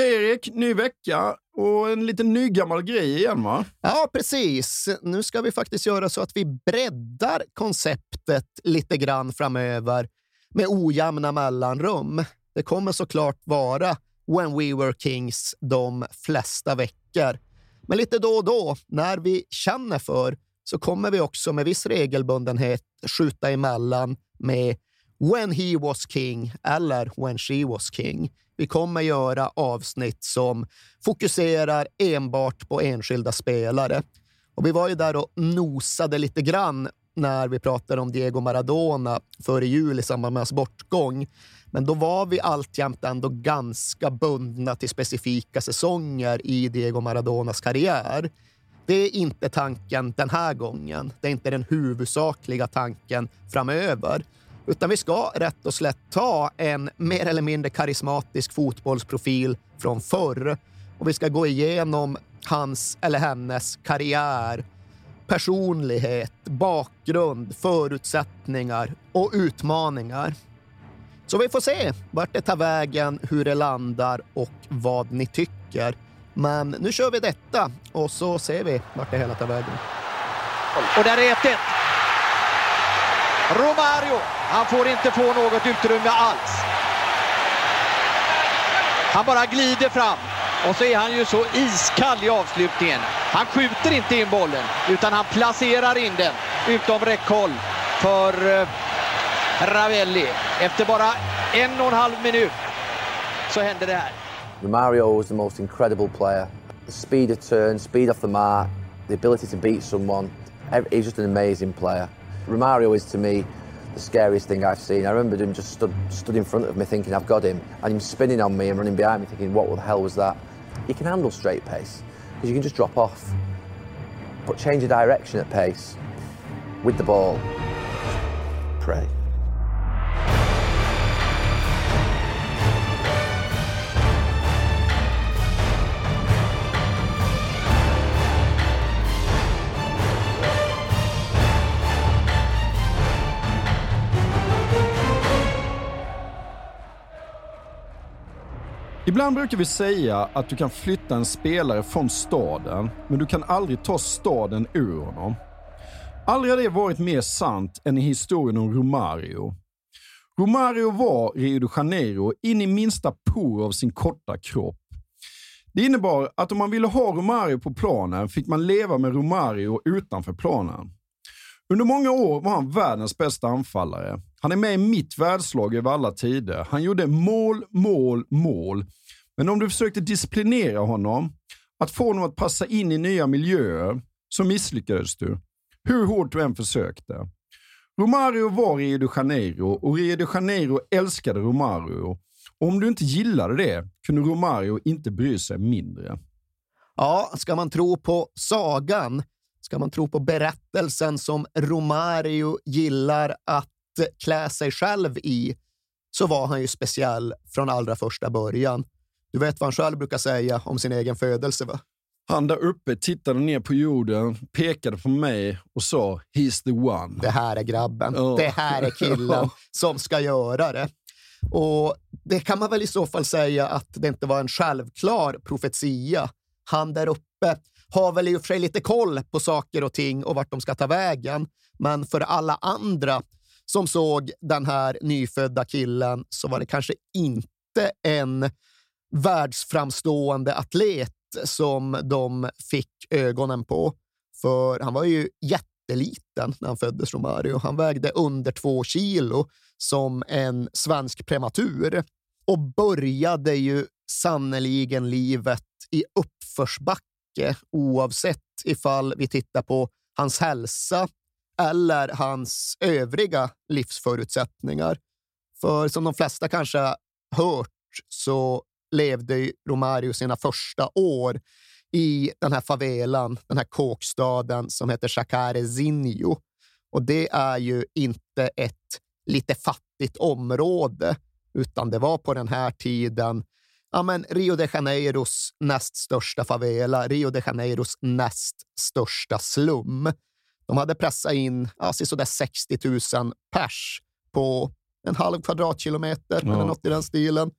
Okej Erik, ny vecka och en liten nygammal grej igen va? Ja, precis. Nu ska vi faktiskt göra så att vi breddar konceptet lite grann framöver med ojämna mellanrum. Det kommer såklart vara When We Were Kings de flesta veckor. Men lite då och då, när vi känner för, så kommer vi också med viss regelbundenhet skjuta emellan med When He Was King eller When She Was King. Vi kommer göra avsnitt som fokuserar enbart på enskilda spelare. Och vi var ju där och nosade lite grann när vi pratade om Diego Maradona före jul i samband med hans bortgång. Men då var vi alltjämt ändå ganska bundna till specifika säsonger i Diego Maradonas karriär. Det är inte tanken den här gången. Det är inte den huvudsakliga tanken framöver. Utan vi ska rätt och slätt ta en mer eller mindre karismatisk fotbollsprofil från förr och vi ska gå igenom hans eller hennes karriär, personlighet, bakgrund, förutsättningar och utmaningar. Så vi får se vart det tar vägen, hur det landar och vad ni tycker. Men nu kör vi detta och så ser vi vart det hela tar vägen. Och där är 1-1. Romario, han får inte få något utrymme alls. Han bara glider fram och så är han ju så iskall i avslutningen. Han skjuter inte in bollen utan han placerar in den utom räckhåll för eh, Ravelli. Efter bara en och en halv minut så händer det här. Romario was the most incredible player. The speed of turn, speed off the mark, the ability to beat someone. He's just an amazing player. Romario is to me the scariest thing I've seen. I remember him just stood, stood in front of me thinking, I've got him, and him spinning on me and running behind me thinking, what the hell was that? He can handle straight pace because you can just drop off, but change of direction at pace with the ball. Pray. Ibland brukar vi säga att du kan flytta en spelare från staden, men du kan aldrig ta staden ur honom. Aldrig har det varit mer sant än i historien om Romario. Romario var Rio de Janeiro in i minsta por av sin korta kropp. Det innebar att om man ville ha Romario på planen fick man leva med Romario utanför planen. Under många år var han världens bästa anfallare. Han är med i mitt världslag över alla tider. Han gjorde mål, mål, mål. Men om du försökte disciplinera honom, att få honom att passa in i nya miljöer, så misslyckades du. Hur hårt du än försökte. Romario var Rio de Janeiro och Rio de Janeiro älskade Romario. Och om du inte gillade det kunde Romario inte bry sig mindre. Ja, ska man tro på sagan, ska man tro på berättelsen som Romario gillar att klä sig själv i, så var han ju speciell från allra första början. Du vet vad han själv brukar säga om sin egen födelse, va? Han där uppe tittade ner på jorden, pekade på mig och sa “He's the one”. Det här är grabben. Ja. Det här är killen som ska göra det. Och det kan man väl i så fall säga att det inte var en självklar profetia. Han där uppe har väl i och för sig lite koll på saker och ting och vart de ska ta vägen. Men för alla andra som såg den här nyfödda killen så var det kanske inte en världsframstående atlet som de fick ögonen på. För han var ju jätteliten när han föddes, Romario. Han vägde under två kilo som en svensk prematur och började ju sannoliken livet i uppförsbacke oavsett ifall vi tittar på hans hälsa eller hans övriga livsförutsättningar. För som de flesta kanske hört så levde Romario sina första år i den här favelan, den här kåkstaden som heter Chacarezinho. Och det är ju inte ett lite fattigt område, utan det var på den här tiden ja, men Rio de Janeiros näst största favela, Rio de Janeiros näst största slum. De hade pressat in ja, sådär 60 000 pers på en halv kvadratkilometer ja. eller något i den stilen.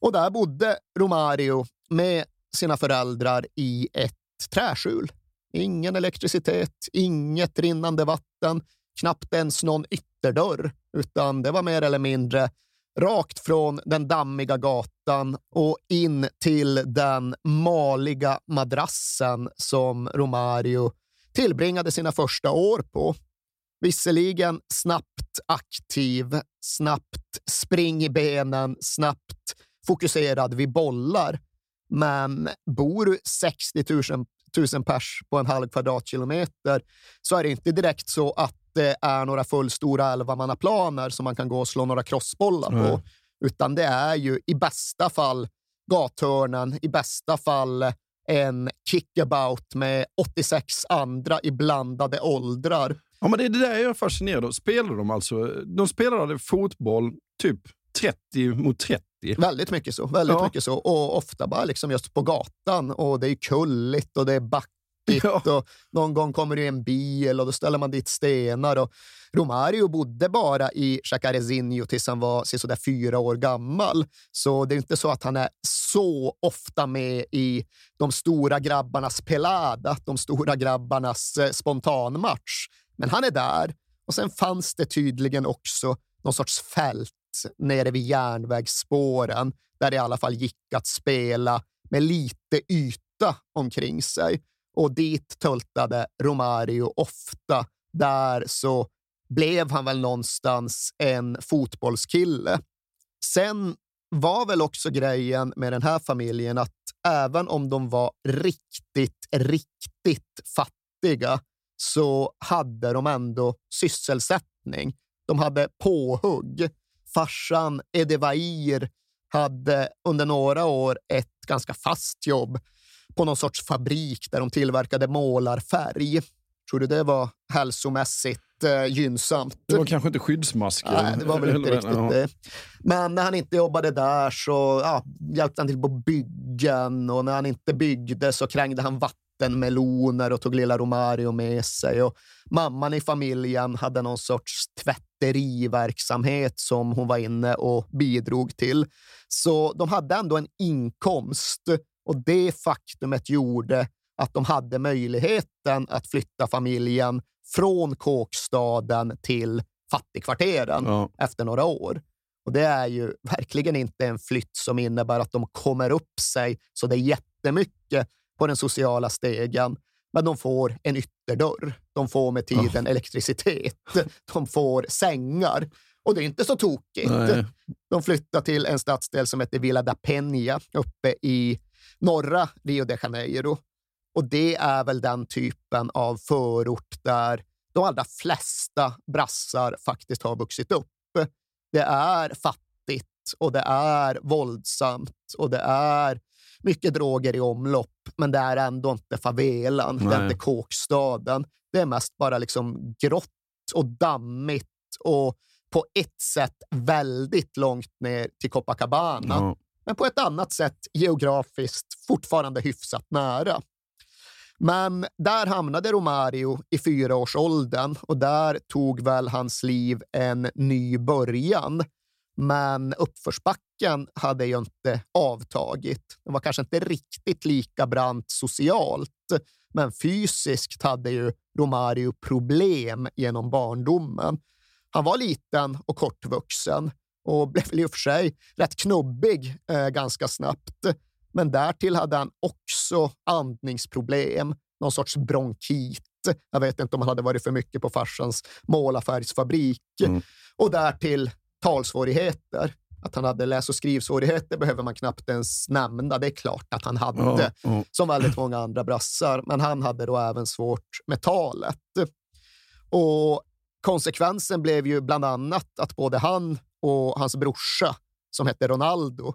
Och där bodde Romario med sina föräldrar i ett träskjul. Ingen elektricitet, inget rinnande vatten, knappt ens någon ytterdörr, utan det var mer eller mindre rakt från den dammiga gatan och in till den maliga madrassen som Romario tillbringade sina första år på. Visserligen snabbt aktiv, snabbt spring i benen, snabbt fokuserad vid bollar. Men bor du 60 000, 000 pers på en halv kvadratkilometer så är det inte direkt så att det är några fullstora elvamannaplaner som man kan gå och slå några crossbollar på. Mm. Utan det är ju i bästa fall gathörnen, i bästa fall en kickabout med 86 andra i blandade åldrar. Ja, men det är det där jag är fascinerad av. Spelar de alltså? De spelade fotboll typ 30 mot 30. Väldigt mycket så. Väldigt ja. mycket så. Och ofta bara liksom just på gatan. Och det är kulligt och det är backigt. Ja. Och någon gång kommer det en bil och då ställer man dit stenar. Och Romario bodde bara i Chacarezinho tills han var sådär fyra år gammal. Så det är inte så att han är så ofta med i de stora grabbarnas pelada, de stora grabbarnas eh, spontanmatch. Men han är där. Och sen fanns det tydligen också någon sorts fält nere vid järnvägsspåren där det i alla fall gick att spela med lite yta omkring sig. Och dit töltade Romario ofta. Där så blev han väl någonstans en fotbollskille. Sen var väl också grejen med den här familjen att även om de var riktigt, riktigt fattiga så hade de ändå sysselsättning. De hade påhugg farsan Edevair hade under några år ett ganska fast jobb på någon sorts fabrik där de tillverkade målarfärg. Tror du det var hälsomässigt eh, gynnsamt? Det var kanske inte skyddsmasker? Nej, det var väl inte riktigt det. Men när han inte jobbade där så ja, hjälpte han till på byggen och när han inte byggde så krängde han vatten vattenmeloner och tog lilla Romario med sig. Och mamman i familjen hade någon sorts tvätteriverksamhet som hon var inne och bidrog till. Så de hade ändå en inkomst och det faktumet gjorde att de hade möjligheten att flytta familjen från kåkstaden till fattigkvarteren ja. efter några år. Och Det är ju verkligen inte en flytt som innebär att de kommer upp sig så det är jättemycket på den sociala stegen, men de får en ytterdörr. De får med tiden oh. elektricitet. De får sängar. Och det är inte så tokigt. Nej. De flyttar till en stadsdel som heter Villa da Peña uppe i norra Rio de Janeiro. Och det är väl den typen av förort där de allra flesta brassar faktiskt har vuxit upp. Det är fattigt och det är våldsamt och det är mycket droger i omlopp, men det är ändå inte favelan, Nej. det är inte kåkstaden. Det är mest bara liksom grått och dammigt och på ett sätt väldigt långt ner till Copacabana. Ja. Men på ett annat sätt geografiskt fortfarande hyfsat nära. Men där hamnade Romario i fyraårsåldern och där tog väl hans liv en ny början. Men uppförsbacken hade ju inte avtagit. Den var kanske inte riktigt lika brant socialt, men fysiskt hade ju Romario problem genom barndomen. Han var liten och kortvuxen och blev väl i och för sig rätt knubbig eh, ganska snabbt. Men därtill hade han också andningsproblem, någon sorts bronkit. Jag vet inte om han hade varit för mycket på farsans målarfärgsfabrik. Mm. Och därtill talsvårigheter. Att han hade läs och skrivsvårigheter behöver man knappt ens nämna. Det är klart att han hade, ja, ja. som väldigt många andra brassar. Men han hade då även svårt med talet. Och konsekvensen blev ju bland annat att både han och hans brorsa som hette Ronaldo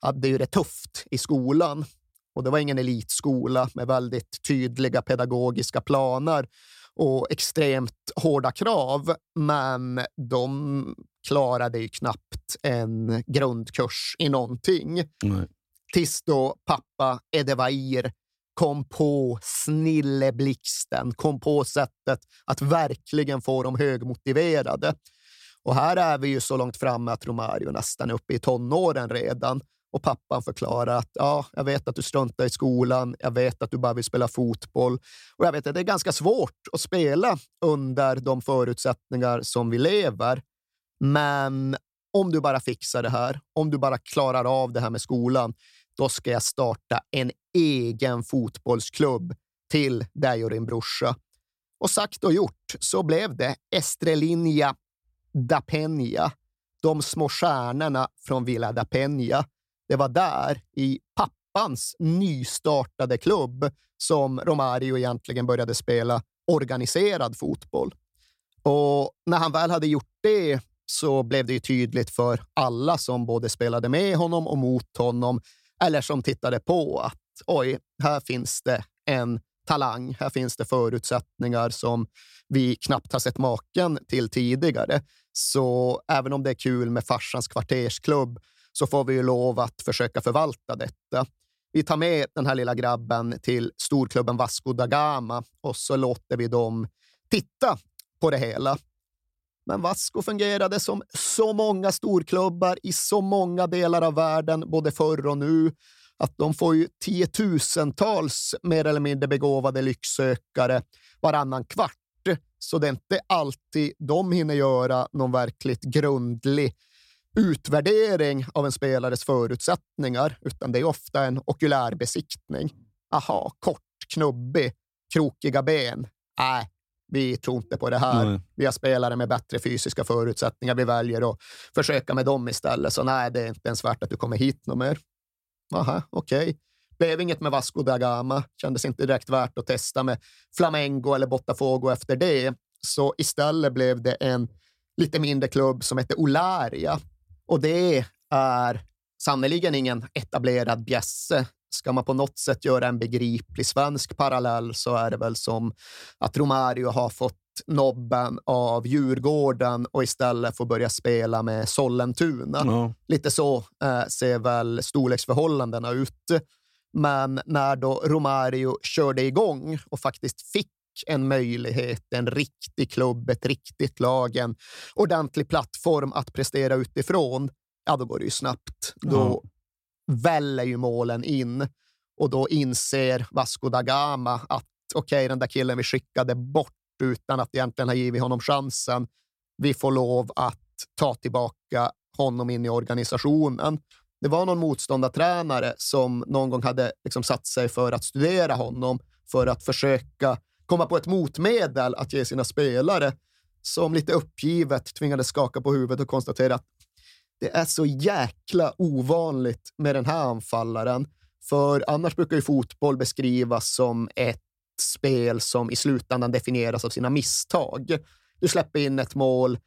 hade ju det tufft i skolan. Och det var ingen elitskola med väldigt tydliga pedagogiska planer och extremt hårda krav, men de klarade ju knappt en grundkurs i någonting. Nej. Tills då pappa Edevair kom på snilleblixten, kom på sättet att verkligen få dem högmotiverade. Och här är vi ju så långt framme att Romario nästan är uppe i tonåren redan. Och pappan förklarar att ja, jag vet att du struntar i skolan. Jag vet att du bara vill spela fotboll. Och jag vet att det är ganska svårt att spela under de förutsättningar som vi lever. Men om du bara fixar det här, om du bara klarar av det här med skolan, då ska jag starta en egen fotbollsklubb till dig och din brorsa. Och sagt och gjort så blev det Estrelinja da Peña, de små stjärnorna från Villa da Peña. Det var där, i pappans nystartade klubb, som Romario egentligen började spela organiserad fotboll. Och när han väl hade gjort det så blev det ju tydligt för alla som både spelade med honom och mot honom, eller som tittade på att oj, här finns det en talang. Här finns det förutsättningar som vi knappt har sett maken till tidigare. Så även om det är kul med farsans kvartersklubb så får vi ju lov att försöka förvalta detta. Vi tar med den här lilla grabben till storklubben Vasco da Gama och så låter vi dem titta på det hela. Men Vasco fungerade som så många storklubbar i så många delar av världen, både förr och nu, att de får ju tiotusentals mer eller mindre begåvade lycksökare varannan kvart. Så det är inte alltid de hinner göra någon verkligt grundlig utvärdering av en spelares förutsättningar, utan det är ofta en okulär besiktning. Aha, kort, knubbig, krokiga ben. Nej, vi tror inte på det här. Nej. Vi har spelare med bättre fysiska förutsättningar. Vi väljer att försöka med dem istället. Så nej, det är inte ens värt att du kommer hit något mer. Aha, okej. Okay. Blev inget med Vasco da Gama. Kändes inte direkt värt att testa med Flamengo eller Botafogo efter det. Så istället blev det en lite mindre klubb som heter Olaria. Och det är sannerligen ingen etablerad bjässe. Ska man på något sätt göra en begriplig svensk parallell så är det väl som att Romario har fått nobben av Djurgården och istället får börja spela med Sollentuna. Ja. Lite så eh, ser väl storleksförhållandena ut. Men när då Romario körde igång och faktiskt fick en möjlighet, en riktig klubb, ett riktigt lag, en ordentlig plattform att prestera utifrån, ja, då går det ju snabbt. Då väller ju målen in och då inser Vasco da Gama att okej, okay, den där killen vi skickade bort utan att egentligen ha givit honom chansen. Vi får lov att ta tillbaka honom in i organisationen. Det var någon motståndartränare som någon gång hade liksom satt sig för att studera honom för att försöka komma på ett motmedel att ge sina spelare som lite uppgivet tvingades skaka på huvudet och konstatera att det är så jäkla ovanligt med den här anfallaren. För annars brukar ju fotboll beskrivas som ett spel som i slutändan definieras av sina misstag. Du släpper in ett mål,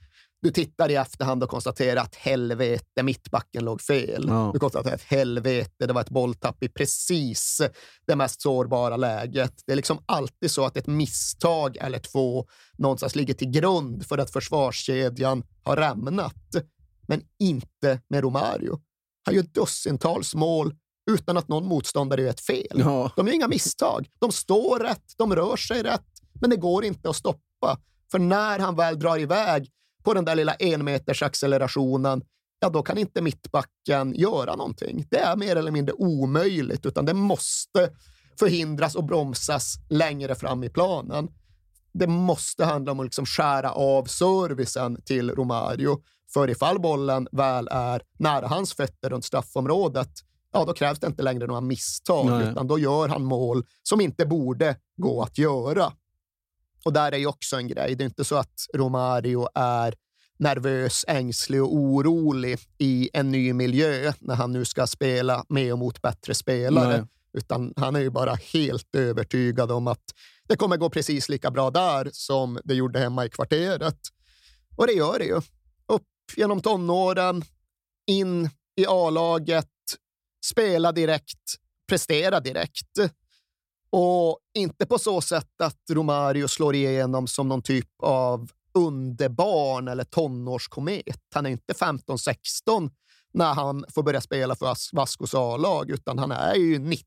du tittar i efterhand och konstaterar att helvete, mittbacken låg fel. Ja. Du konstaterar att helvete, det var ett bolltapp i precis det mest sårbara läget. Det är liksom alltid så att ett misstag eller två någonstans ligger till grund för att försvarskedjan har rämnat. Men inte med Romario. Han gör dussintals mål utan att någon motståndare gör ett fel. Ja. De gör inga misstag. De står rätt, de rör sig rätt, men det går inte att stoppa. För när han väl drar iväg på den där lilla enmeters accelerationen, ja, då kan inte mittbacken göra någonting. Det är mer eller mindre omöjligt, utan det måste förhindras och bromsas längre fram i planen. Det måste handla om att liksom skära av servicen till Romario. För ifall bollen väl är nära hans fötter runt straffområdet, ja, då krävs det inte längre några misstag, Nej. utan då gör han mål som inte borde gå att göra. Och där är ju också en grej. Det är inte så att Romario är nervös, ängslig och orolig i en ny miljö när han nu ska spela med och mot bättre spelare. Nej. Utan han är ju bara helt övertygad om att det kommer gå precis lika bra där som det gjorde hemma i kvarteret. Och det gör det ju. Upp genom tonåren, in i A-laget, spela direkt, prestera direkt. Och inte på så sätt att Romario slår igenom som någon typ av underbarn eller tonårskomet. Han är inte 15-16 när han får börja spela för Vascos A-lag, utan han är ju 19.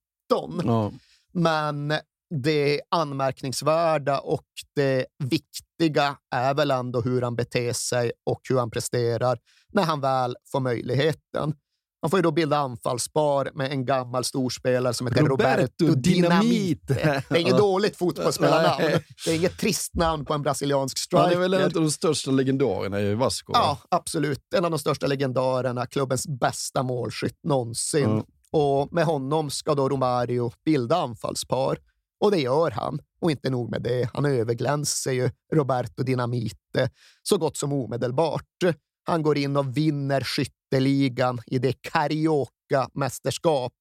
Ja. Men det anmärkningsvärda och det viktiga är väl ändå hur han beter sig och hur han presterar när han väl får möjligheten. Han får ju då bilda anfallspar med en gammal storspelare som heter Roberto, Roberto Dinamite. Det är inget dåligt fotbollsspelarnamn. Det är inget trist namn på en brasiliansk striker. Han är väl en av de största legendarerna i Vasco? Ja, absolut. En av de största legendarerna, klubbens bästa målskytt någonsin. Mm. Och med honom ska då Romario bilda anfallspar. Och det gör han. Och inte nog med det, han överglänser ju Roberto Dinamite så gott som omedelbart. Han går in och vinner skytteligan i det Carioca-mästerskap,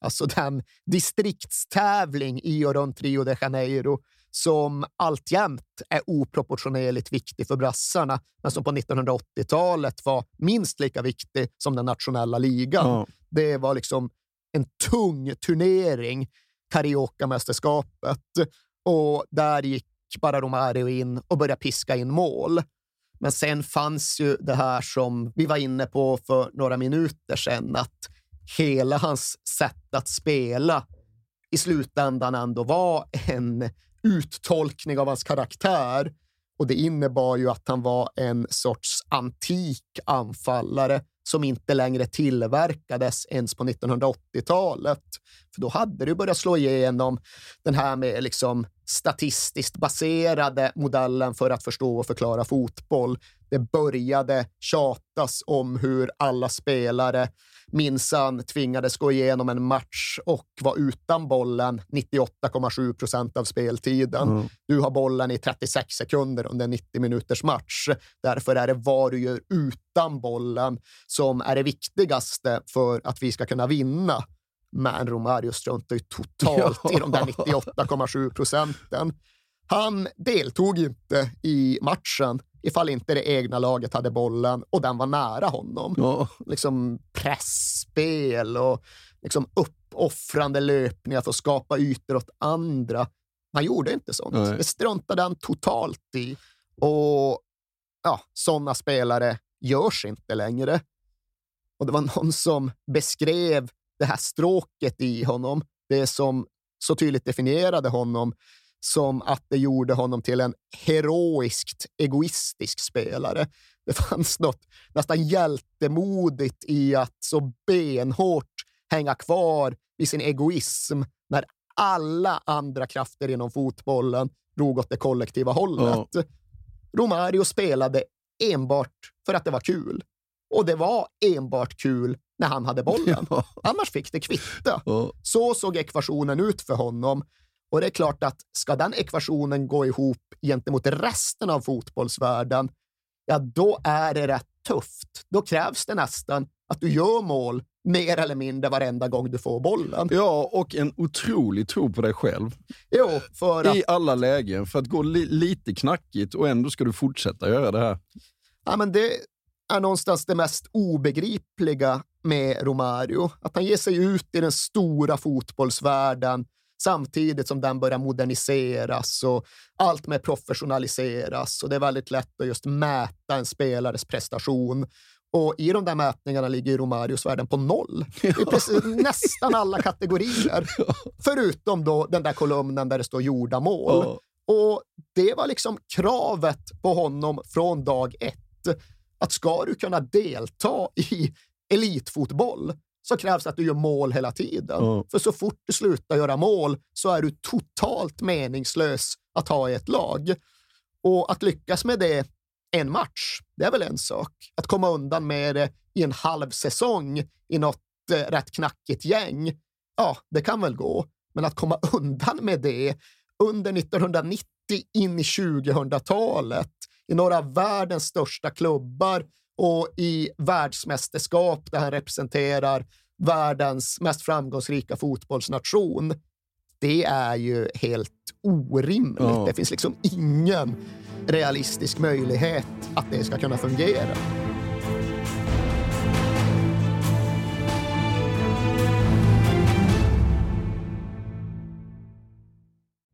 alltså den distriktstävling i och runt Rio de Janeiro som alltjämt är oproportionerligt viktig för brassarna, men som på 1980-talet var minst lika viktig som den nationella ligan. Mm. Det var liksom en tung turnering, Carioca-mästerskapet, och där gick bara Romario in och började piska in mål. Men sen fanns ju det här som vi var inne på för några minuter sedan, att hela hans sätt att spela i slutändan ändå var en uttolkning av hans karaktär. Och det innebar ju att han var en sorts antik anfallare som inte längre tillverkades ens på 1980-talet. För då hade det börjat slå igenom den här med liksom statistiskt baserade modellen för att förstå och förklara fotboll. Det började tjatas om hur alla spelare minsann tvingades gå igenom en match och var utan bollen 98,7 procent av speltiden. Mm. Du har bollen i 36 sekunder under en 90 minuters match. Därför är det vad du gör utan bollen som är det viktigaste för att vi ska kunna vinna. Men Romario struntar ju totalt ja. i de där 98,7 procenten. Han deltog inte i matchen ifall inte det egna laget hade bollen och den var nära honom. Ja. Liksom pressspel och liksom uppoffrande löpningar för att skapa ytor åt andra. Han gjorde inte sånt. Nej. Det struntade han totalt i. Och ja, sådana spelare görs inte längre. Och det var någon som beskrev det här stråket i honom, det som så tydligt definierade honom som att det gjorde honom till en heroiskt egoistisk spelare. Det fanns något nästan hjältemodigt i att så benhårt hänga kvar vid sin egoism när alla andra krafter inom fotbollen drog åt det kollektiva hållet. Ja. Romario spelade enbart för att det var kul. Och det var enbart kul när han hade bollen. Ja. Annars fick det kvitta. Ja. Så såg ekvationen ut för honom. Och det är klart att ska den ekvationen gå ihop gentemot resten av fotbollsvärlden, ja, då är det rätt tufft. Då krävs det nästan att du gör mål mer eller mindre varenda gång du får bollen. Ja, och en otrolig tro på dig själv. Jo, för att... I alla lägen, för att gå li lite knackigt och ändå ska du fortsätta göra det här. Ja, men det är någonstans det mest obegripliga med Romario. Att han ger sig ut i den stora fotbollsvärlden samtidigt som den börjar moderniseras och allt mer professionaliseras. Och det är väldigt lätt att just mäta en spelares prestation. Och i de där mätningarna ligger Romarios värden på noll. I precis, nästan alla kategorier. Förutom då den där kolumnen där det står gjorda mål. Och det var liksom kravet på honom från dag ett. Att ska du kunna delta i elitfotboll så krävs det att du gör mål hela tiden. Mm. För så fort du slutar göra mål så är du totalt meningslös att ha i ett lag. Och att lyckas med det en match, det är väl en sak. Att komma undan med det i en halv säsong i något eh, rätt knackigt gäng, ja, det kan väl gå. Men att komma undan med det under 1990 in i 2000-talet i några av världens största klubbar och i världsmästerskap där han representerar världens mest framgångsrika fotbollsnation. Det är ju helt orimligt. Ja. Det finns liksom ingen realistisk möjlighet att det ska kunna fungera.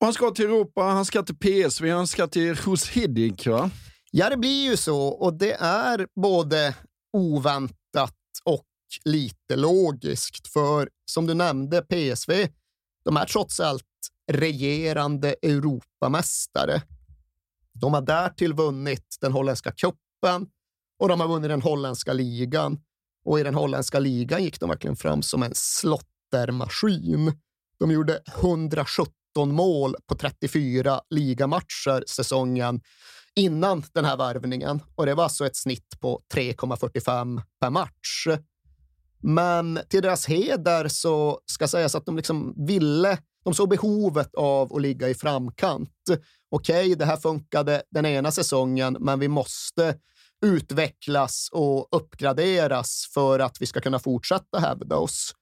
Han ska till Europa, han ska till PSV, han ska till Hus Hiddink va? Ja, det blir ju så och det är både oväntat och lite logiskt. För som du nämnde, PSV, de är trots allt regerande Europamästare. De har därtill vunnit den holländska cupen och de har vunnit den holländska ligan. Och i den holländska ligan gick de verkligen fram som en slottermaskin. De gjorde 117 mål på 34 ligamatcher säsongen innan den här värvningen och det var alltså ett snitt på 3,45 per match. Men till deras heder så ska sägas att de liksom ville, de såg behovet av att ligga i framkant. Okej, okay, det här funkade den ena säsongen, men vi måste utvecklas och uppgraderas för att vi ska kunna fortsätta hävda oss.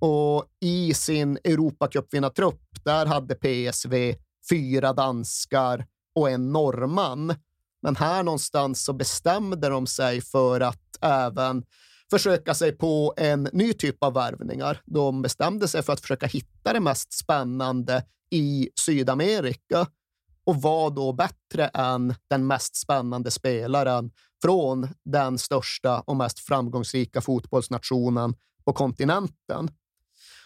Och i sin Europacupvinnartrupp, där hade PSV fyra danskar och en norrman. Men här någonstans så bestämde de sig för att även försöka sig på en ny typ av värvningar. De bestämde sig för att försöka hitta det mest spännande i Sydamerika. Och var då bättre än den mest spännande spelaren från den största och mest framgångsrika fotbollsnationen på kontinenten.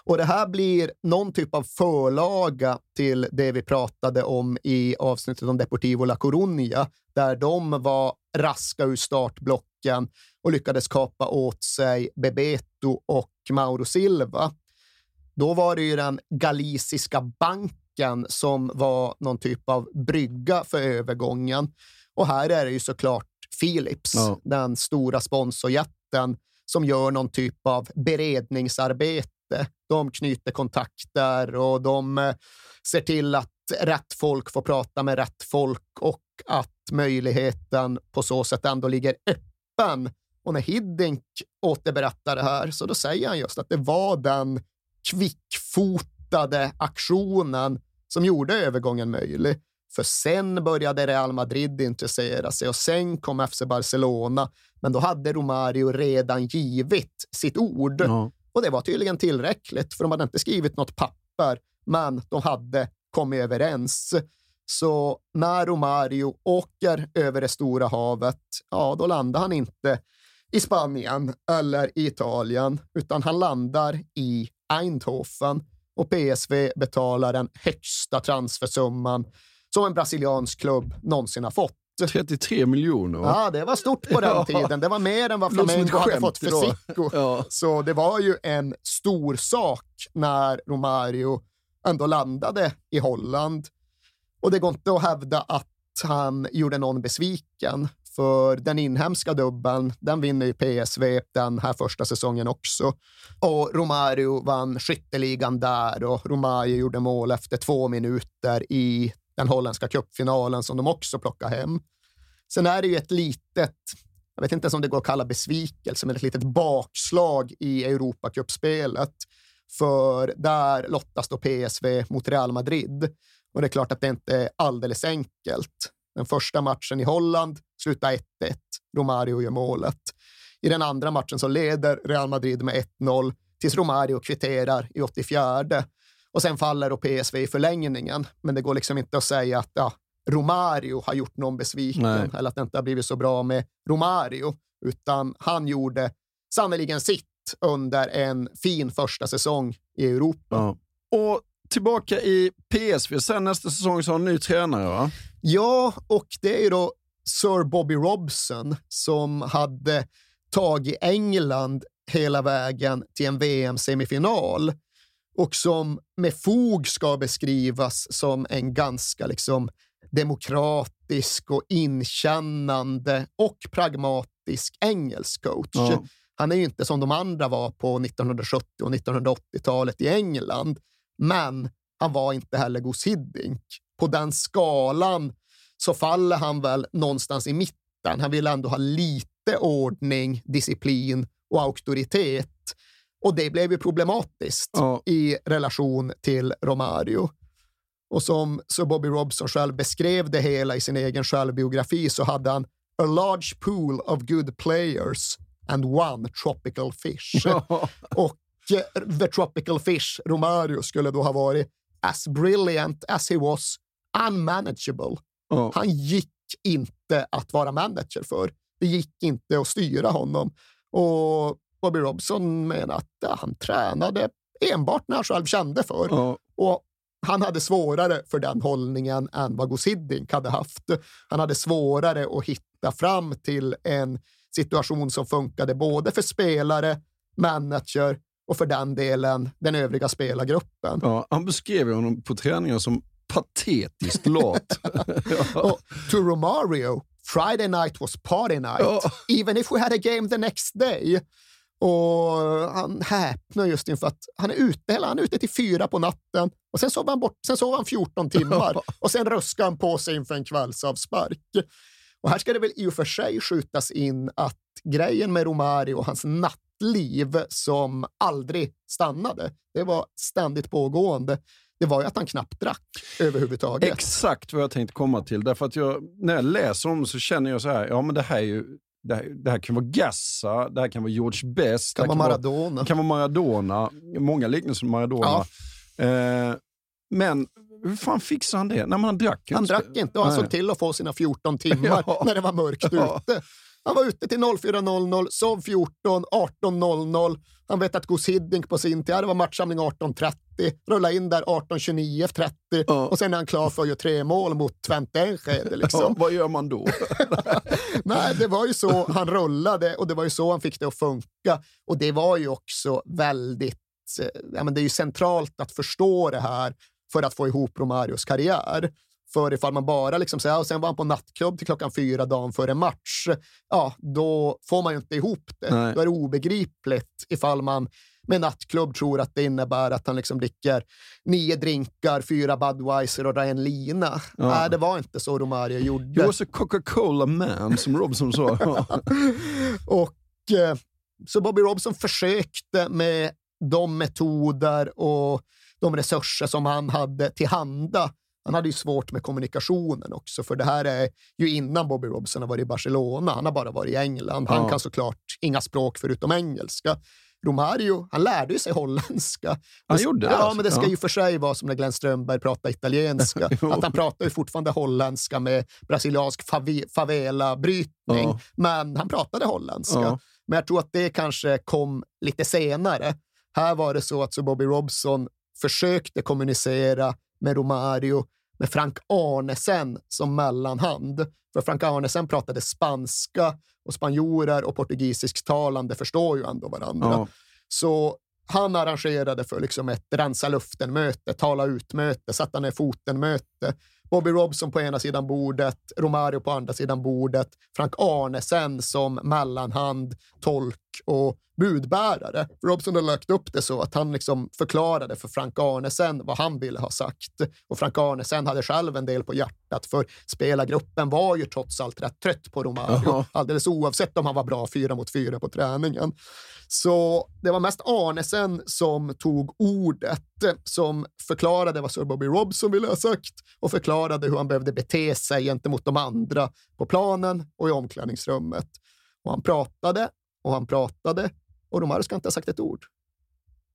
Och det här blir någon typ av förlaga till det vi pratade om i avsnittet om Deportivo La Coruña, där de var raska ur startblocken och lyckades kapa åt sig Bebeto och Mauro Silva. Då var det ju den galiciska banken som var någon typ av brygga för övergången. Och här är det ju såklart Philips, ja. den stora sponsorjätten, som gör någon typ av beredningsarbete de knyter kontakter och de eh, ser till att rätt folk får prata med rätt folk och att möjligheten på så sätt ändå ligger öppen. Och när Hiddink återberättar det här så då säger han just att det var den kvickfotade aktionen som gjorde övergången möjlig. För sen började Real Madrid intressera sig och sen kom FC Barcelona. Men då hade Romario redan givit sitt ord. Mm. Och det var tydligen tillräckligt, för de hade inte skrivit något papper, men de hade kommit överens. Så när Romario åker över det stora havet, ja, då landar han inte i Spanien eller i Italien, utan han landar i Eindhoven. och PSV betalar den högsta transfersumman som en brasiliansk klubb någonsin har fått. 33 miljoner. Ja, det var stort på den Ja. tiden. Det var mer än vad Flamengo hade fått för. Sicko. Ja. Så det var ju en stor sak när Romario ändå landade i Holland. Och det går inte att hävda att han gjorde någon besviken. För den inhemska dubben, den vinner ju PSV den här första säsongen också. Och Romario vann skytteligan där och Romario gjorde mål efter två minuter i den holländska cupfinalen som de också plockade hem. Sen är det ju ett litet, jag vet inte ens om det går att kalla besvikelse, men ett litet bakslag i Europacupspelet. För där lottas då PSV mot Real Madrid. Och det är klart att det inte är alldeles enkelt. Den första matchen i Holland slutar 1-1. Romario gör målet. I den andra matchen så leder Real Madrid med 1-0 tills Romario kvitterar i 84. Och sen faller då PSV i förlängningen. Men det går liksom inte att säga att ja, Romario har gjort någon besviken Nej. eller att det inte har blivit så bra med Romario, utan han gjorde sannerligen sitt under en fin första säsong i Europa. Ja. Och tillbaka i PSV. Sen nästa säsong så har han en ny tränare, va? Ja, och det är ju då Sir Bobby Robson som hade tagit England hela vägen till en VM-semifinal och som med fog ska beskrivas som en ganska liksom demokratisk och inkännande och pragmatisk engelsk coach. Ja. Han är ju inte som de andra var på 1970 och 1980-talet i England, men han var inte heller Gus Hiddink. På den skalan så faller han väl någonstans i mitten. Han vill ändå ha lite ordning, disciplin och auktoritet. Och det blev ju problematiskt Ja. i relation till Romario. Och som Sir Bobby Robson själv beskrev det hela i sin egen självbiografi så hade han a large pool of good players and one tropical fish. Och eh, the tropical fish, Romario, skulle då ha varit as brilliant as he was unmanageable. Ja. Han gick inte att vara manager för. Det gick inte att styra honom. Och Bobby Robson menar att ja, han tränade enbart när han själv kände för. Ja. Och han hade svårare för den hållningen än vad Gus Hiddink hade haft. Han hade svårare att hitta fram till en situation som funkade både för spelare, manager och för den delen den övriga spelargruppen. Ja, han beskrev honom på träningen som patetiskt lat. Och to Romario, Friday night was party night, Ja. even if we had a game the next day. Och han häpnar just inför att han är ute, hela, han är ute till fyra på natten och sen sover han, bort, sen sover han 14 timmar och sen ruskar han på sig inför en kvällsavspark. Och här ska det väl i och för sig skjutas in att grejen med Romario och hans nattliv som aldrig stannade, det var ständigt pågående, det var ju att han knappt drack överhuvudtaget. Exakt vad jag tänkte komma till. Därför att jag, när jag läser om så känner jag så här, ja men det här är ju det här, det här kan vara Gassa, det här kan vara George Best, kan det vara här Maradona. det kan vara Maradona. Många liknelser med Maradona. Eh, men hur fan fixar han det? När man drack ju Han inte. drack inte och han Nej. såg till att få sina 14 timmar Ja. när det var mörkt Ja. ute. Han var ute till 04.00, sov 14, 18.00. Han vet att Gus Hiddink på sin tid, det var matchsamling 18.30, rulla in där 18.29.30 Ja. och sen är han klar för att göra tre mål mot Twente Enschede. Ja, Liksom. vad gör man då? Nej, det var ju så han rullade och det var ju så han fick det att funka. Och det var ju också väldigt, eh, ja, men det är ju centralt att förstå det här för att få ihop Romarios karriär. För ifall man bara liksom säger, och sen var han på nattklubb till klockan fyra dagen före match, ja, då får man ju inte ihop det. Nej. Då är det obegripligt ifall man med nattklubb tror att det innebär att han liksom dricker nio drinkar, fyra Budweiser och drar en lina. Ja. Nej, det var inte så Romario gjorde. He was a Coca-Cola man, som Robson sa. Och eh, så Bobby Robson försökte med de metoder och de resurser som han hade tillhanda. Han hade ju svårt med kommunikationen också, för det här är ju innan Bobby Robson har varit i Barcelona. Han har bara varit i England. Han Ja. kan såklart inga språk förutom engelska. Romario, han lärde sig holländska. Han gjorde det Ja, alltså? men det ska Ja. ju för sig vara som när Glenn Strömberg pratar italienska. Att han pratar ju fortfarande holländska med brasiliansk fave- favela-brytning, Ja. men han pratade holländska. Ja. Men jag tror att det kanske kom lite senare. Här var det så att så Bobby Robson försökte kommunicera med Romario med Frank Arnesen som mellanhand. För Frank Arnesen pratade spanska och spanjorer och portugisisktalande förstår ju ändå varandra. Ja. Så han arrangerade för liksom ett rensa luften-möte, tala ut-möte, sätta ner foten-möte. Bobby Robson på ena sidan bordet, Romario på andra sidan bordet, Frank Arnesen som mellanhand, tolk och budbärare. Robson hade lagt upp det så att han liksom förklarade för Frank Arnesen vad han ville ha sagt. Och Frank Arnesen hade själv en del på hjärtat, för spelargruppen var ju trots allt rätt trött på Romario, -huh. alldeles oavsett om han var bra fyra mot fyra på träningen. Så det var mest Arnesen som tog ordet, som förklarade vad Sir Bobby Robson ville ha sagt och förklarade hur han behövde bete sig gentemot de andra på planen och i omklädningsrummet. Och han pratade och han pratade och Romario ska inte ha sagt ett ord.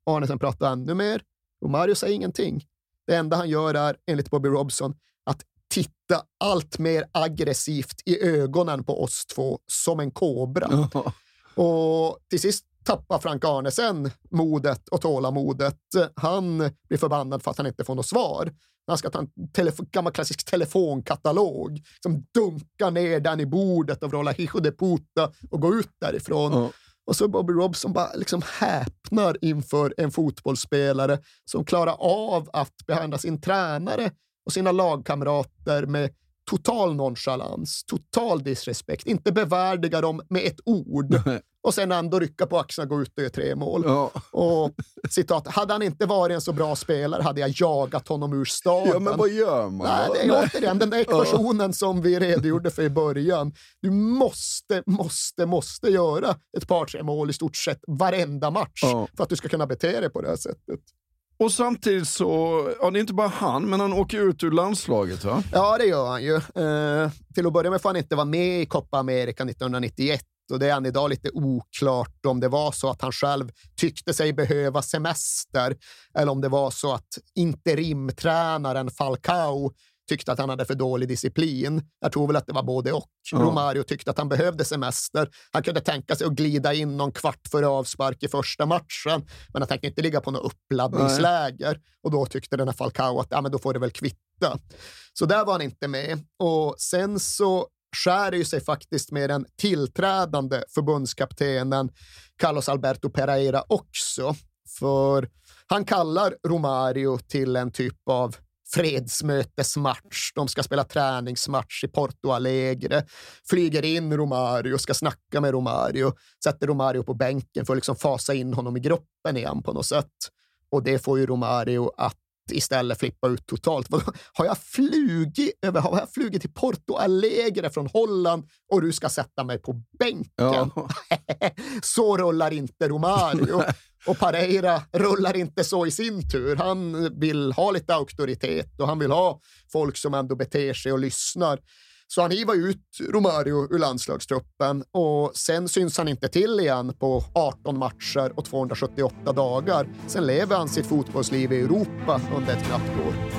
Arnesen pratar ännu mer. Romario säger ingenting. Det enda han gör är, enligt Bobby Robson, att titta allt mer aggressivt i ögonen på oss två som en kobra. och till sist tappar Frank Arnesen modet och tålamodet. Han blir förbannad för att han inte får något svar. Han ska ta en gammal klassisk telefonkatalog som dunkar ner den i bordet och vrålar hijo de puta och går ut därifrån. Mm. Och så Bobby Robson bara liksom häpnar inför en fotbollsspelare som klarar av att behandla sin tränare och sina lagkamrater med total nonchalans, total disrespekt, inte bevärdiga dem med ett ord och sen ändå rycka på axlarna och gå ut och göra tre mål. Ja. Och citat, hade han inte varit en så bra spelare hade jag jagat honom ur staden. Ja, men vad gör man Nej, det är återigen den där ekvationen som vi redogjorde för i början. Du måste, måste, måste göra ett par, tre mål i stort sett varenda match ja. för att du ska kunna bete dig på det här sättet. Och samtidigt så, ja det är inte bara han, men han åker ut ur landslaget va? Ja, det gör han ju. Eh, till att börja med får han inte vara med i Copa America 1991 och det är än idag lite oklart om det var så att han själv tyckte sig behöva semester eller om det var så att interimtränaren Falcao tyckte att han hade för dålig disciplin. Jag tror väl att det var både och. Ja. Romario tyckte att han behövde semester. Han kunde tänka sig att glida in någon kvart före avspark i första matchen, men han tänkte inte ligga på något uppladdningsläger. Nej. Och då tyckte den här Falcao att ja, men då får det väl kvitta. Så där var han inte med. Och sen så skär ju sig faktiskt med den tillträdande förbundskaptenen Carlos Alberto Pereira också. För han kallar Romario till en typ av fredsmötesmatch. De ska spela träningsmatch i Porto Alegre. Flyger in Romario, ska snacka med Romario, sätter Romario på bänken för att liksom fasa in honom i gruppen igen på något sätt. Och det får ju Romario att istället flippa ut totalt. Har jag flugit, över, har jag flugit till Porto Alegre från Holland och du ska sätta mig på bänken? Ja. så rullar inte Romario. Och Pareira rullar inte så i sin tur. Han vill ha lite auktoritet och han vill ha folk som ändå beter sig och lyssnar. Så han hivar ut Romario ur landslagstruppen och sen syns han inte till igen på 18 matcher och 278 dagar. Sen lever han sitt fotbollsliv i Europa under ett knappt år.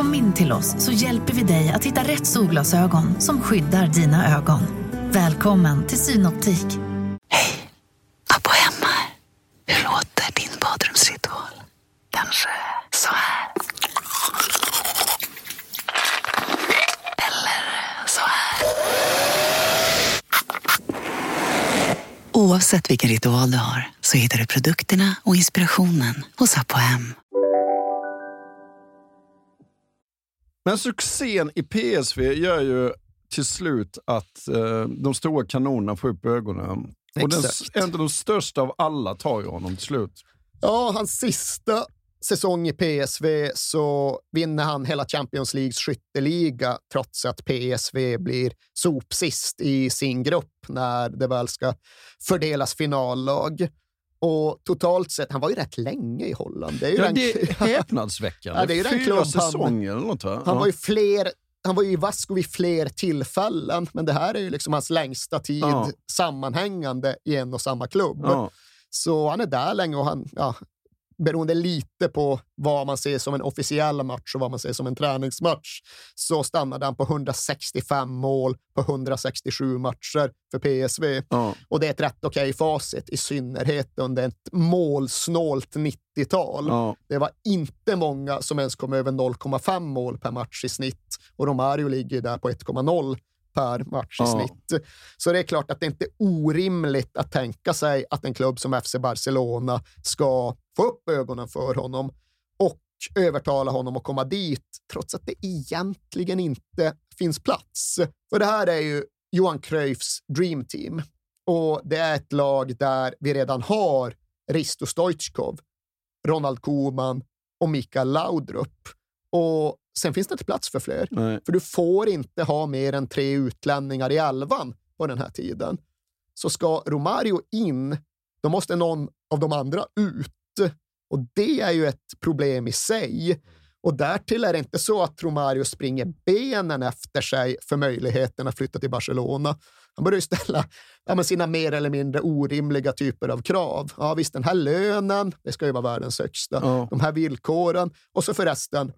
Kom in till oss så hjälper vi dig att hitta rätt solglasögon som skyddar dina ögon. Välkommen till Synoptik. Hej! Abbo hemma Hur låter din badrumsritual? Kanske så här? Eller så här? Oavsett vilken ritual du har så hittar du produkterna och inspirationen hos Apohem. Men succén i PSV gör ju till slut att eh, de stora kanonerna får upp ögonen. Och den, en av de största av alla tar ju honom till slut. Ja, hans sista säsong i PSV så vinner han hela Champions Leagues skytteliga trots att PSV blir sopsist i sin grupp när det väl ska fördelas finallag. Och totalt sett, han var ju rätt länge i Holland. Det är, ju ja, den... det är häpnadsväckande. ja, det är Fyra klubb säsonger eller något va? Han ja. var ju fler han var ju i Vasco vid fler tillfällen, men det här är ju liksom hans längsta tid ja. sammanhängande i en och samma klubb. Ja. Så han är där länge och han, ja, beroende lite på vad man ser som en officiell match och vad man ser som en träningsmatch, så stannade han på 165 mål på 167 matcher för PSV. Ja. Och det är ett rätt okej facit, i synnerhet under ett målsnålt 90-tal. Ja. Det var inte många som ens kom över 0,5 mål per match i snitt och Romario ligger där på 1,0 per match i ja. snitt. Så det är klart att det inte är orimligt att tänka sig att en klubb som FC Barcelona ska få upp ögonen för honom och övertala honom att komma dit, trots att det egentligen inte finns plats. För det här är ju Johan Cruyffs dream team och det är ett lag där vi redan har Risto Stoichkov, Ronald Koeman och Mikael Laudrup. Och sen finns det inte plats för fler. Nej. För du får inte ha mer än tre utlänningar i elvan på den här tiden. Så ska Romario in, då måste någon av de andra ut. Och det är ju ett problem i sig. Och därtill är det inte så att Romario springer benen efter sig för möjligheten att flytta till Barcelona. Han börjar ju ställa ja, sina mer eller mindre orimliga typer av krav. Ja, visst, den här lönen, det ska ju vara världens högsta. Ja. De här villkoren. Och så förresten,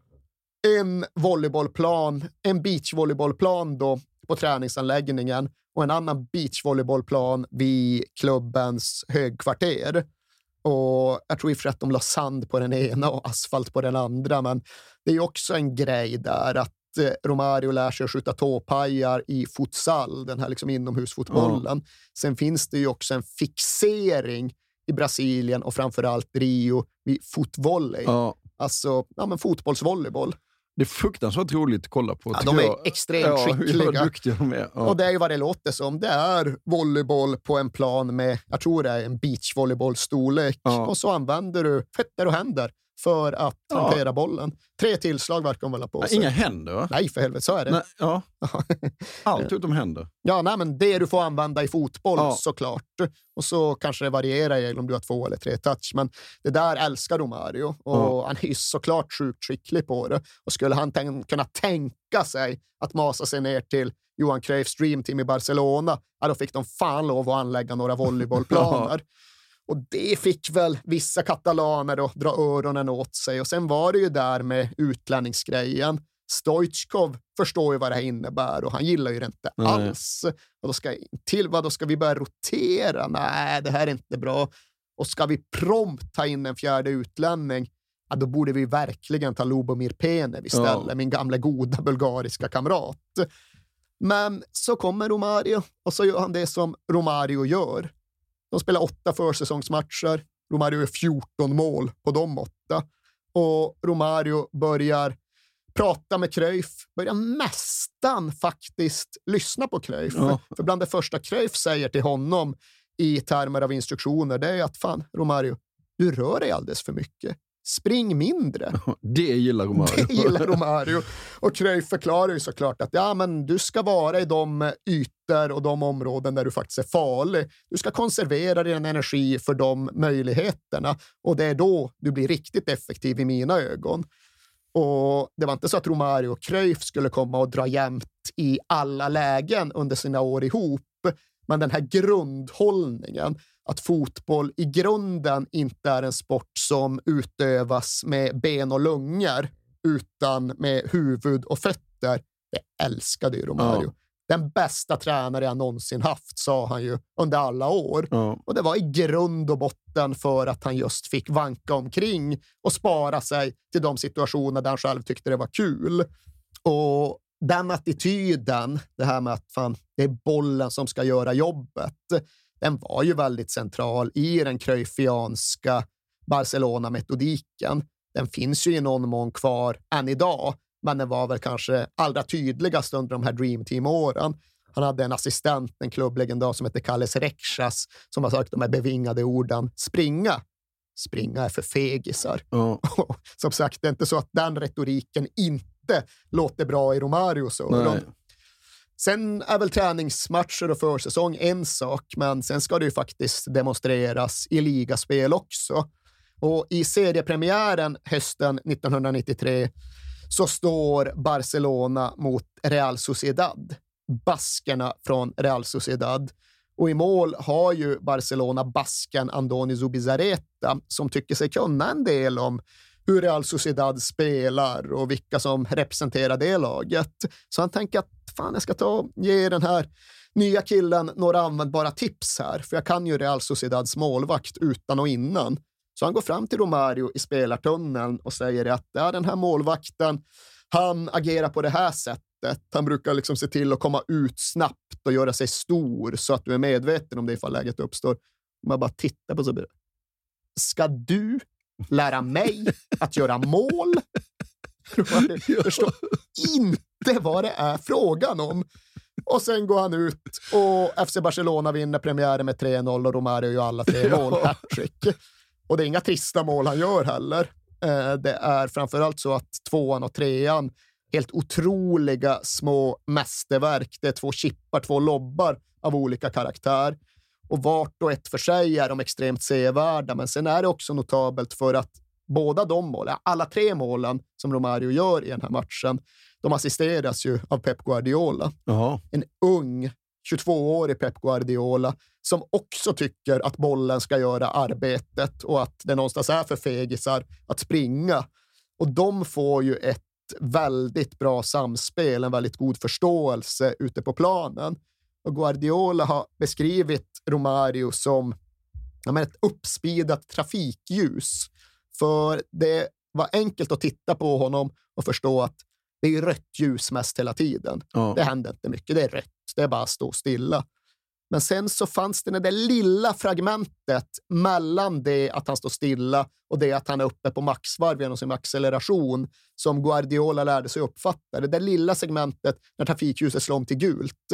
en volleybollplan, en beachvolleybollplan då på träningsanläggningen och en annan beachvolleybollplan vid klubbens högkvarter. Och jag tror i och för att de la sand på den ena och asfalt på den andra, men det är också en grej där att eh, Romario lär sig att skjuta tåpajar i futsal, den här liksom inomhusfotbollen. Mm. Sen finns det ju också en fixering i Brasilien och framförallt Rio vid fotvolley. Ja. Alltså ja, men fotbollsvolleyboll. Det är fruktansvärt roligt att kolla på. Ja, de är jag. extremt ja, skickliga. Duktiga de är. Ja. Och det är ju vad det låter som. Det är volleyboll på en plan med, jag tror det är en beachvolleybollstorlek. Ja. Och så använder du fötter och händer för att ja. hantera bollen. Tre tillslag verkar de väl ha på sig. Inga händer va? Nej, för helvete, så är det. Nej, ja. Allt utom händer. Ja, nej, men det du får använda i fotboll ja. såklart. Och så kanske det varierar om du har två eller tre touch. Men det där älskar Romario och ja. han är såklart sjukt skicklig på det. Och skulle han tän kunna tänka sig att masa sig ner till Johan Cruyffs Dream Team i Barcelona, ja, då fick de fan lov att anlägga några volleybollplaner. Och det fick väl vissa katalaner att dra öronen åt sig. Och sen var det ju där med utlänningsgrejen. Stoichkov förstår ju vad det här innebär och han gillar ju det inte Nej. alls. Och då ska, till vad då ska vi börja rotera? Nej, det här är inte bra. Och ska vi prompt ta in en fjärde utlänning, ja, då borde vi verkligen ta Lubomir Penev istället, ja. min gamla goda bulgariska kamrat. Men så kommer Romario och så gör han det som Romario gör. De spelar åtta försäsongsmatcher. Romario gör 14 mål på de åtta. Och Romario börjar prata med Cruyff, börjar nästan faktiskt lyssna på Cruyff. Ja. För bland det första Cruyff säger till honom i termer av instruktioner, det är att fan, Romario, du rör dig alldeles för mycket. Spring mindre. Det gillar Romario. Det gillar Romario. Och Cruyff förklarar ju såklart att ja, men du ska vara i de ytor och de områden där du faktiskt är farlig. Du ska konservera din energi för de möjligheterna och det är då du blir riktigt effektiv i mina ögon. Och Det var inte så att Romario och Cruyff skulle komma och dra jämnt i alla lägen under sina år ihop, men den här grundhållningen att fotboll i grunden inte är en sport som utövas med ben och lungor utan med huvud och fötter. Det älskade ju Romario. Ja. Den bästa tränare jag någonsin haft, sa han ju under alla år. Ja. Och det var i grund och botten för att han just fick vanka omkring och spara sig till de situationer där han själv tyckte det var kul. Och den attityden, det här med att fan, det är bollen som ska göra jobbet, den var ju väldigt central i den cruyffianska Barcelona-metodiken. Den finns ju i någon mån kvar än idag, men den var väl kanske allra tydligast under de här Dream Team-åren. Han hade en assistent, en klubblegendar som hette Kalles Rekshas, som har sagt de här bevingade orden springa. springa är för fegisar. Ja. Som sagt, det är inte så att den retoriken inte låter bra i Romarios öron. Nej. Sen är väl träningsmatcher och försäsong en sak, men sen ska det ju faktiskt demonstreras i ligaspel också. Och i seriepremiären hösten 1993 så står Barcelona mot Real Sociedad. Baskerna från Real Sociedad. Och i mål har ju Barcelona basken Andoni Zubizarreta som tycker sig kunna en del om hur Real Sociedad spelar och vilka som representerar det laget. Så han tänker att fan, jag ska ta och ge den här nya killen några användbara tips här, för jag kan ju Real Sociedads målvakt utan och innan. Så han går fram till Romario i spelartunneln och säger att ja, den här målvakten, han agerar på det här sättet. Han brukar liksom se till att komma ut snabbt och göra sig stor så att du är medveten om det ifall läget uppstår. Man bara tittar på så. Ska du lära mig att göra mål? Jag förstår inte vad det är frågan om. Och sen går han ut och FC Barcelona vinner premiären med 3-0 och Romario gör alla tre mål, hattrick. Och det är inga trista mål han gör heller. Eh, det är framförallt så att tvåan och trean, helt otroliga små mästerverk. Det är två chippar, två lobbar av olika karaktär. Och vart och ett för sig är de extremt sevärda, men sen är det också notabelt för att båda de målen, alla tre målen som Romario gör i den här matchen, de assisteras ju av Pep Guardiola. Jaha. En ung 22-årig Pep Guardiola som också tycker att bollen ska göra arbetet och att det någonstans är för fegisar att springa. Och de får ju ett väldigt bra samspel, en väldigt god förståelse ute på planen. Och Guardiola har beskrivit Romario som ja, men ett uppspidat trafikljus. För det var enkelt att titta på honom och förstå att det är rött ljus mest hela tiden. Ja. Det händer inte mycket, det är rött. Det är bara att stå stilla. Men sen så fanns det det där lilla fragmentet mellan det att han står stilla och det att han är uppe på maxvarv genom sin acceleration som Guardiola lärde sig uppfatta. Det där lilla segmentet när trafikljuset slår om till gult.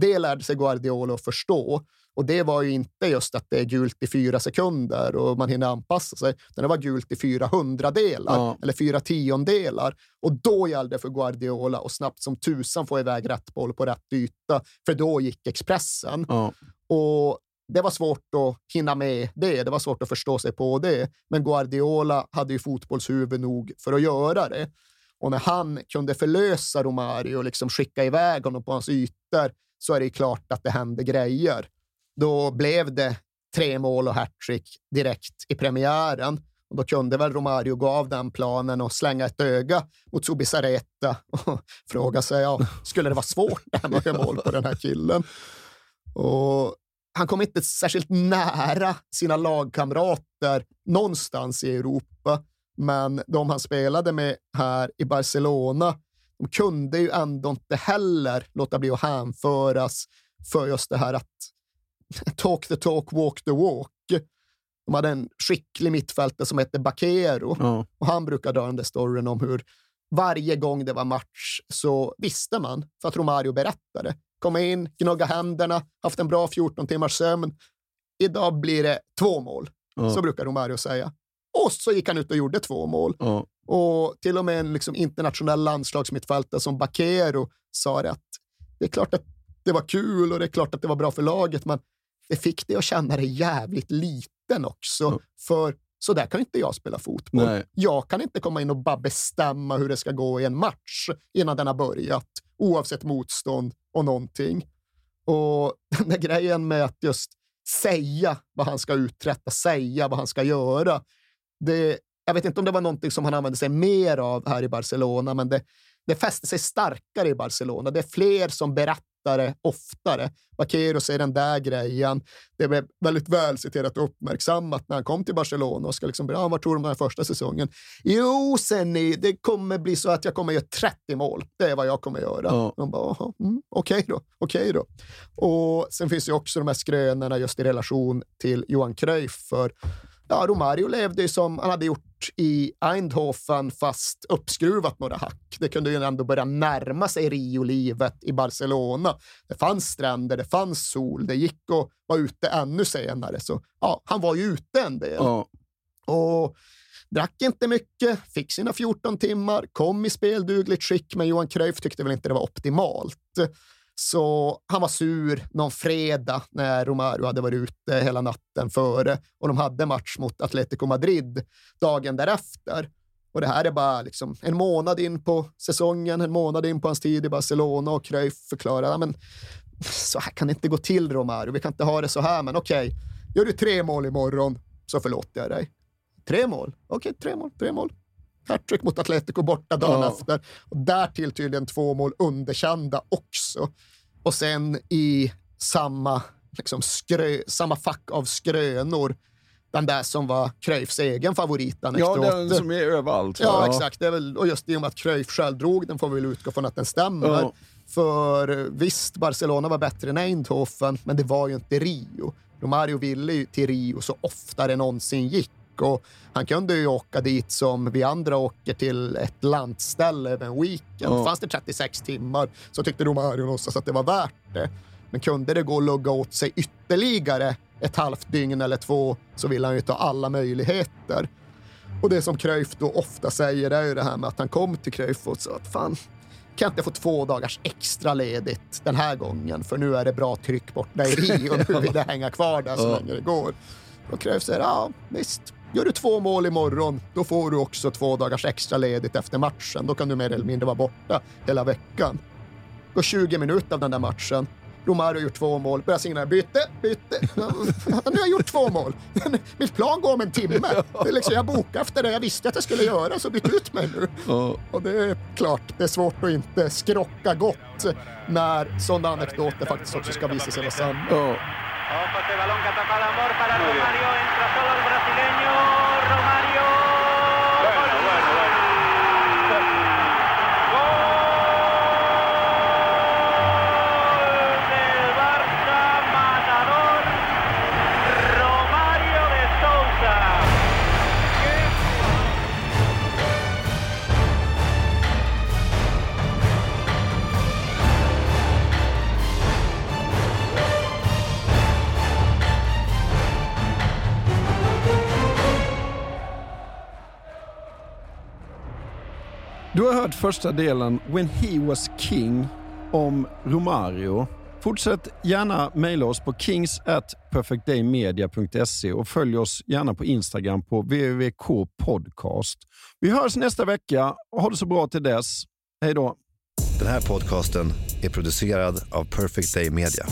Det lärde sig Guardiola att förstå. Och det var ju inte just att det är gult i fyra sekunder och man hinner anpassa sig, utan det var gult i fyra hundradelar Ja. eller fyra tiondelar. Och då gällde det för Guardiola att snabbt som tusan få iväg rätt boll på rätt yta, för då gick Expressen. Ja. Och det var svårt att hinna med det. Det var svårt att förstå sig på det. Men Guardiola hade ju fotbollshuvud nog för att göra det. Och när han kunde förlösa Romario och liksom skicka iväg honom på hans ytor så är det ju klart att det hände grejer. Då blev det tre mål och hattrick direkt i premiären. Och då kunde väl Romario gå av den planen och slänga ett öga mot Zubizarreta och fråga sig, ja, skulle det vara svårt det här med att göra mål på den här killen? Och han kom inte särskilt nära sina lagkamrater någonstans i Europa, men de han spelade med här i Barcelona, de kunde ju ändå inte heller låta bli att hänföras för just det här att talk the talk, walk the walk. De hade en skicklig mittfältare som hette Bakero Ja. och han brukar dra den där storyn om hur varje gång det var match så visste man, för att Romario berättade, komma in, gnugga händerna, haft en bra 14 timmars sömn. Idag blir det två mål, Ja. så brukar Romario säga. Och så gick han ut och gjorde två mål. Ja. Och till och med en liksom internationell landslagsmittfältare som Bakero sa att det är klart att det var kul och det är klart att det var bra för laget, men det fick dig att känna dig jävligt liten också. För så där kan inte jag spela fotboll. Nej. Jag kan inte komma in och bara bestämma hur det ska gå i en match innan den har börjat, oavsett motstånd och någonting. Och den där grejen med att just säga vad han ska uträtta, säga vad han ska göra. Det, jag vet inte om det var någonting som han använde sig mer av här i Barcelona, men det, det fäste sig starkare i Barcelona. Det är fler som berättar det oftare. Vaquero säger den där grejen. Det blev väldigt välciterat och uppmärksammat när han kom till Barcelona och ska liksom, ja, vad tror du om den här första säsongen? Jo, Senni, det kommer bli så att jag kommer göra 30 mål. Det är vad jag kommer göra. Ja. De bara, "Jaha, mm, okej då, okej då. Och sen finns ju också de här skrönorna just i relation till Johan Cruyff. För ja, Romario levde ju som han hade gjort i Eindhoven, fast uppskruvat några hack. Det kunde ju ändå börja närma sig Rio-livet i Barcelona. Det fanns stränder, det fanns sol, det gick att vara ute ännu senare. Så ja, han var ju ute en del. Ja. Och drack inte mycket, fick sina 14 timmar, kom i speldugligt skick, men Johan Cruyff tyckte väl inte det var optimalt. Så han var sur någon fredag när Romario hade varit ute hela natten före och de hade match mot Atletico Madrid dagen därefter. Och det här är bara liksom en månad in på säsongen, en månad in på hans tid i Barcelona och Cruyff förklarar att så här kan det inte gå till Romario. Vi kan inte ha det så här, men okej, okay, gör du tre mål imorgon så förlåter jag dig. Tre mål? Okej, okay, tre mål, tre mål. Hattrick mot Atletico borta dagen ja. efter. Och därtill tydligen två mål underkända också. Och sen i samma, liksom skrö, samma fack av skrönor den där som var Cruyffs egen favorit Ja, den som är överallt. Ja, ja, exakt. Väl, och just i och med att Cruyff själv drog den får vi väl utgå från att den stämmer. Ja. För visst, Barcelona var bättre än Eindhoven, men det var ju inte Rio. Romario ville ju till Rio så ofta det någonsin gick och han kunde ju åka dit som vi andra åker till ett landställe över en weekend. Ja. Fanns det 36 timmar så tyckte Romario någonstans att det var värt det. Men kunde det gå att lugga åt sig ytterligare ett halvt dygn eller två så vill han ju ta alla möjligheter. Och det som Cruyff då ofta säger är ju det här med att han kom till Cruyff och sa att fan, kan jag inte få två dagars extra ledigt den här gången för nu är det bra tryck borta i Rio och nu vill jag hänga kvar där så länge det går. Och Cruyff säger ja, visst, Gör du två mål imorgon, då får du också två dagars extra ledigt efter matchen. Då kan du mer eller mindre vara borta hela veckan. Går 20 minuter av den där matchen. Romario har gjort två mål, börjar signalera byte, byte. nu har jag gjort två mål. Mitt plan går om en timme. Det är liksom, jag bokade efter det jag visste att jag skulle göra, så byt ut mig nu. Och det är klart, det är svårt att inte skrocka gott när sådana anekdoter faktiskt också ska visa sig vara sanna. Du har hört första delen When He Was King om Romario. Fortsätt gärna mejla oss på kings at perfectdaymedia.se och följ oss gärna på Instagram på www.kpodcast. Vi hörs nästa vecka. Ha det så bra till dess. Hej då. Den här podcasten är producerad av Perfect Day Media.